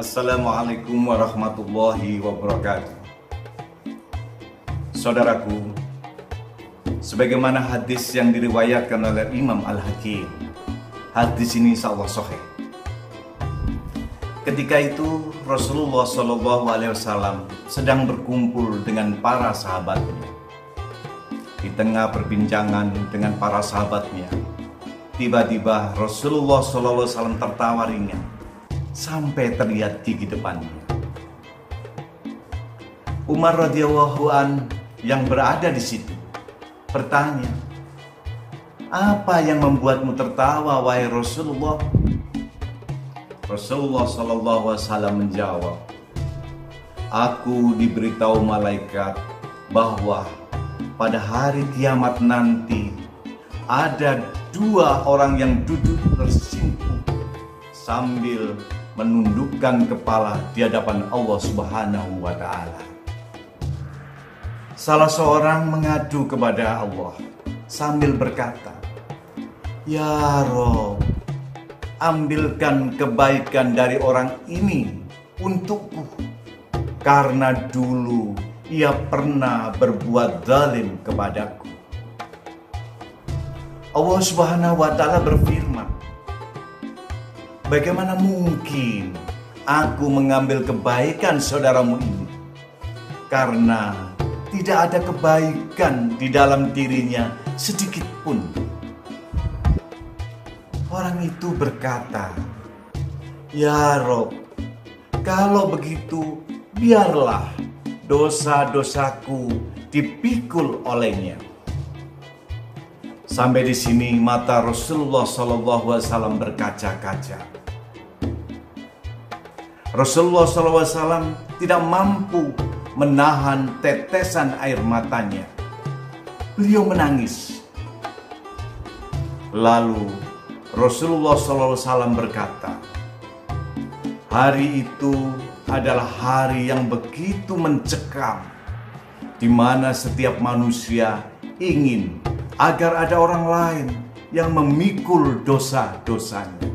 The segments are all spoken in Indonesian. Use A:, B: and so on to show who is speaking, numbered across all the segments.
A: Assalamualaikum warahmatullahi wabarakatuh. Saudaraku, sebagaimana hadis yang diriwayatkan oleh Imam Al-Hakim, hadis ini insya Allah sahih. Ketika itu Rasulullah Wasallam sedang berkumpul dengan para sahabatnya. Di tengah perbincangan dengan para sahabatnya, tiba-tiba Rasulullah Wasallam tertawa ringan sampai terlihat gigi depannya. Umar radhiyallahu an yang berada di situ bertanya, "Apa yang membuatmu tertawa wahai Rasulullah?" Rasulullah sallallahu alaihi wasallam menjawab, "Aku diberitahu malaikat bahwa pada hari kiamat nanti ada dua orang yang duduk tersimpuk sambil menundukkan kepala di hadapan Allah Subhanahu wa taala. Salah seorang mengadu kepada Allah sambil berkata, "Ya Rob, ambilkan kebaikan dari orang ini untukku karena dulu ia pernah berbuat zalim kepadaku." Allah Subhanahu wa taala berfirman, Bagaimana mungkin aku mengambil kebaikan saudaramu ini? Karena tidak ada kebaikan di dalam dirinya sedikit pun. Orang itu berkata, Ya Rob, kalau begitu biarlah dosa-dosaku dipikul olehnya. Sampai di sini mata Rasulullah SAW berkaca-kaca. Rasulullah SAW tidak mampu menahan tetesan air matanya. Beliau menangis. Lalu Rasulullah SAW berkata, Hari itu adalah hari yang begitu mencekam, di mana setiap manusia ingin agar ada orang lain yang memikul dosa-dosanya.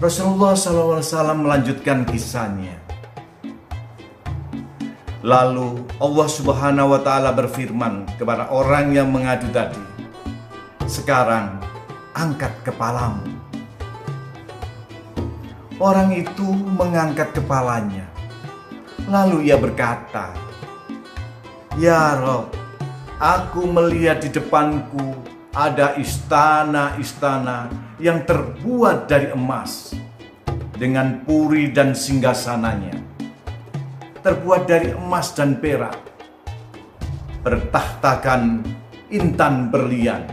A: Rasulullah SAW melanjutkan kisahnya. Lalu Allah Subhanahu wa taala berfirman kepada orang yang mengadu tadi, "Sekarang angkat kepalamu." Orang itu mengangkat kepalanya. Lalu ia berkata, "Ya Rob, aku melihat di depanku ada istana-istana yang terbuat dari emas dengan puri dan singgasananya. Terbuat dari emas dan perak. Bertahtakan intan berlian.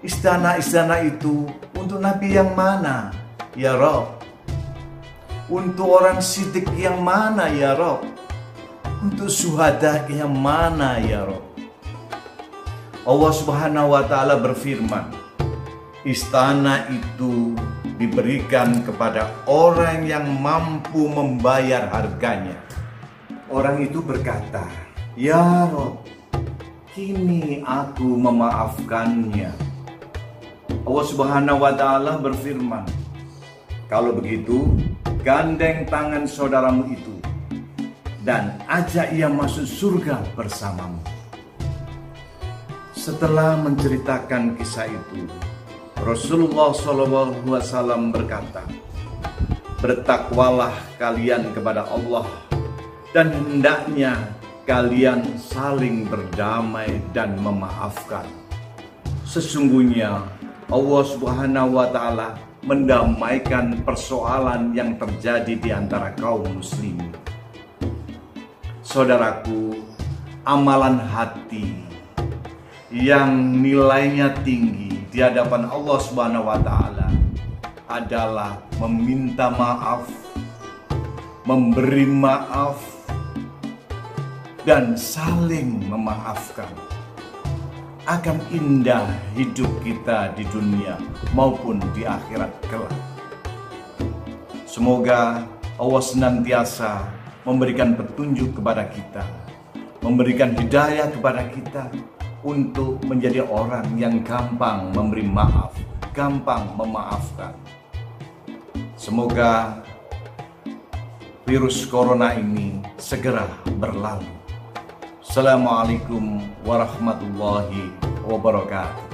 A: Istana-istana itu untuk nabi yang mana, ya Rob? Untuk orang sidik yang mana, ya Rob? Untuk suhada yang mana, ya Rob? Allah Subhanahu wa taala berfirman, istana itu diberikan kepada orang yang mampu membayar harganya. Orang itu berkata, "Ya Rob, kini aku memaafkannya." Allah Subhanahu wa taala berfirman, "Kalau begitu, gandeng tangan saudaramu itu dan ajak ia masuk surga bersamamu." Setelah menceritakan kisah itu, Rasulullah SAW berkata, Bertakwalah kalian kepada Allah dan hendaknya kalian saling berdamai dan memaafkan. Sesungguhnya Allah Subhanahu wa taala mendamaikan persoalan yang terjadi di antara kaum muslimin. Saudaraku, amalan hati yang nilainya tinggi di hadapan Allah Subhanahu wa taala adalah meminta maaf, memberi maaf dan saling memaafkan. Akan indah hidup kita di dunia maupun di akhirat kelak. Semoga Allah senantiasa memberikan petunjuk kepada kita, memberikan hidayah kepada kita untuk menjadi orang yang gampang memberi maaf, gampang memaafkan. Semoga virus corona ini segera berlalu. Assalamualaikum warahmatullahi wabarakatuh.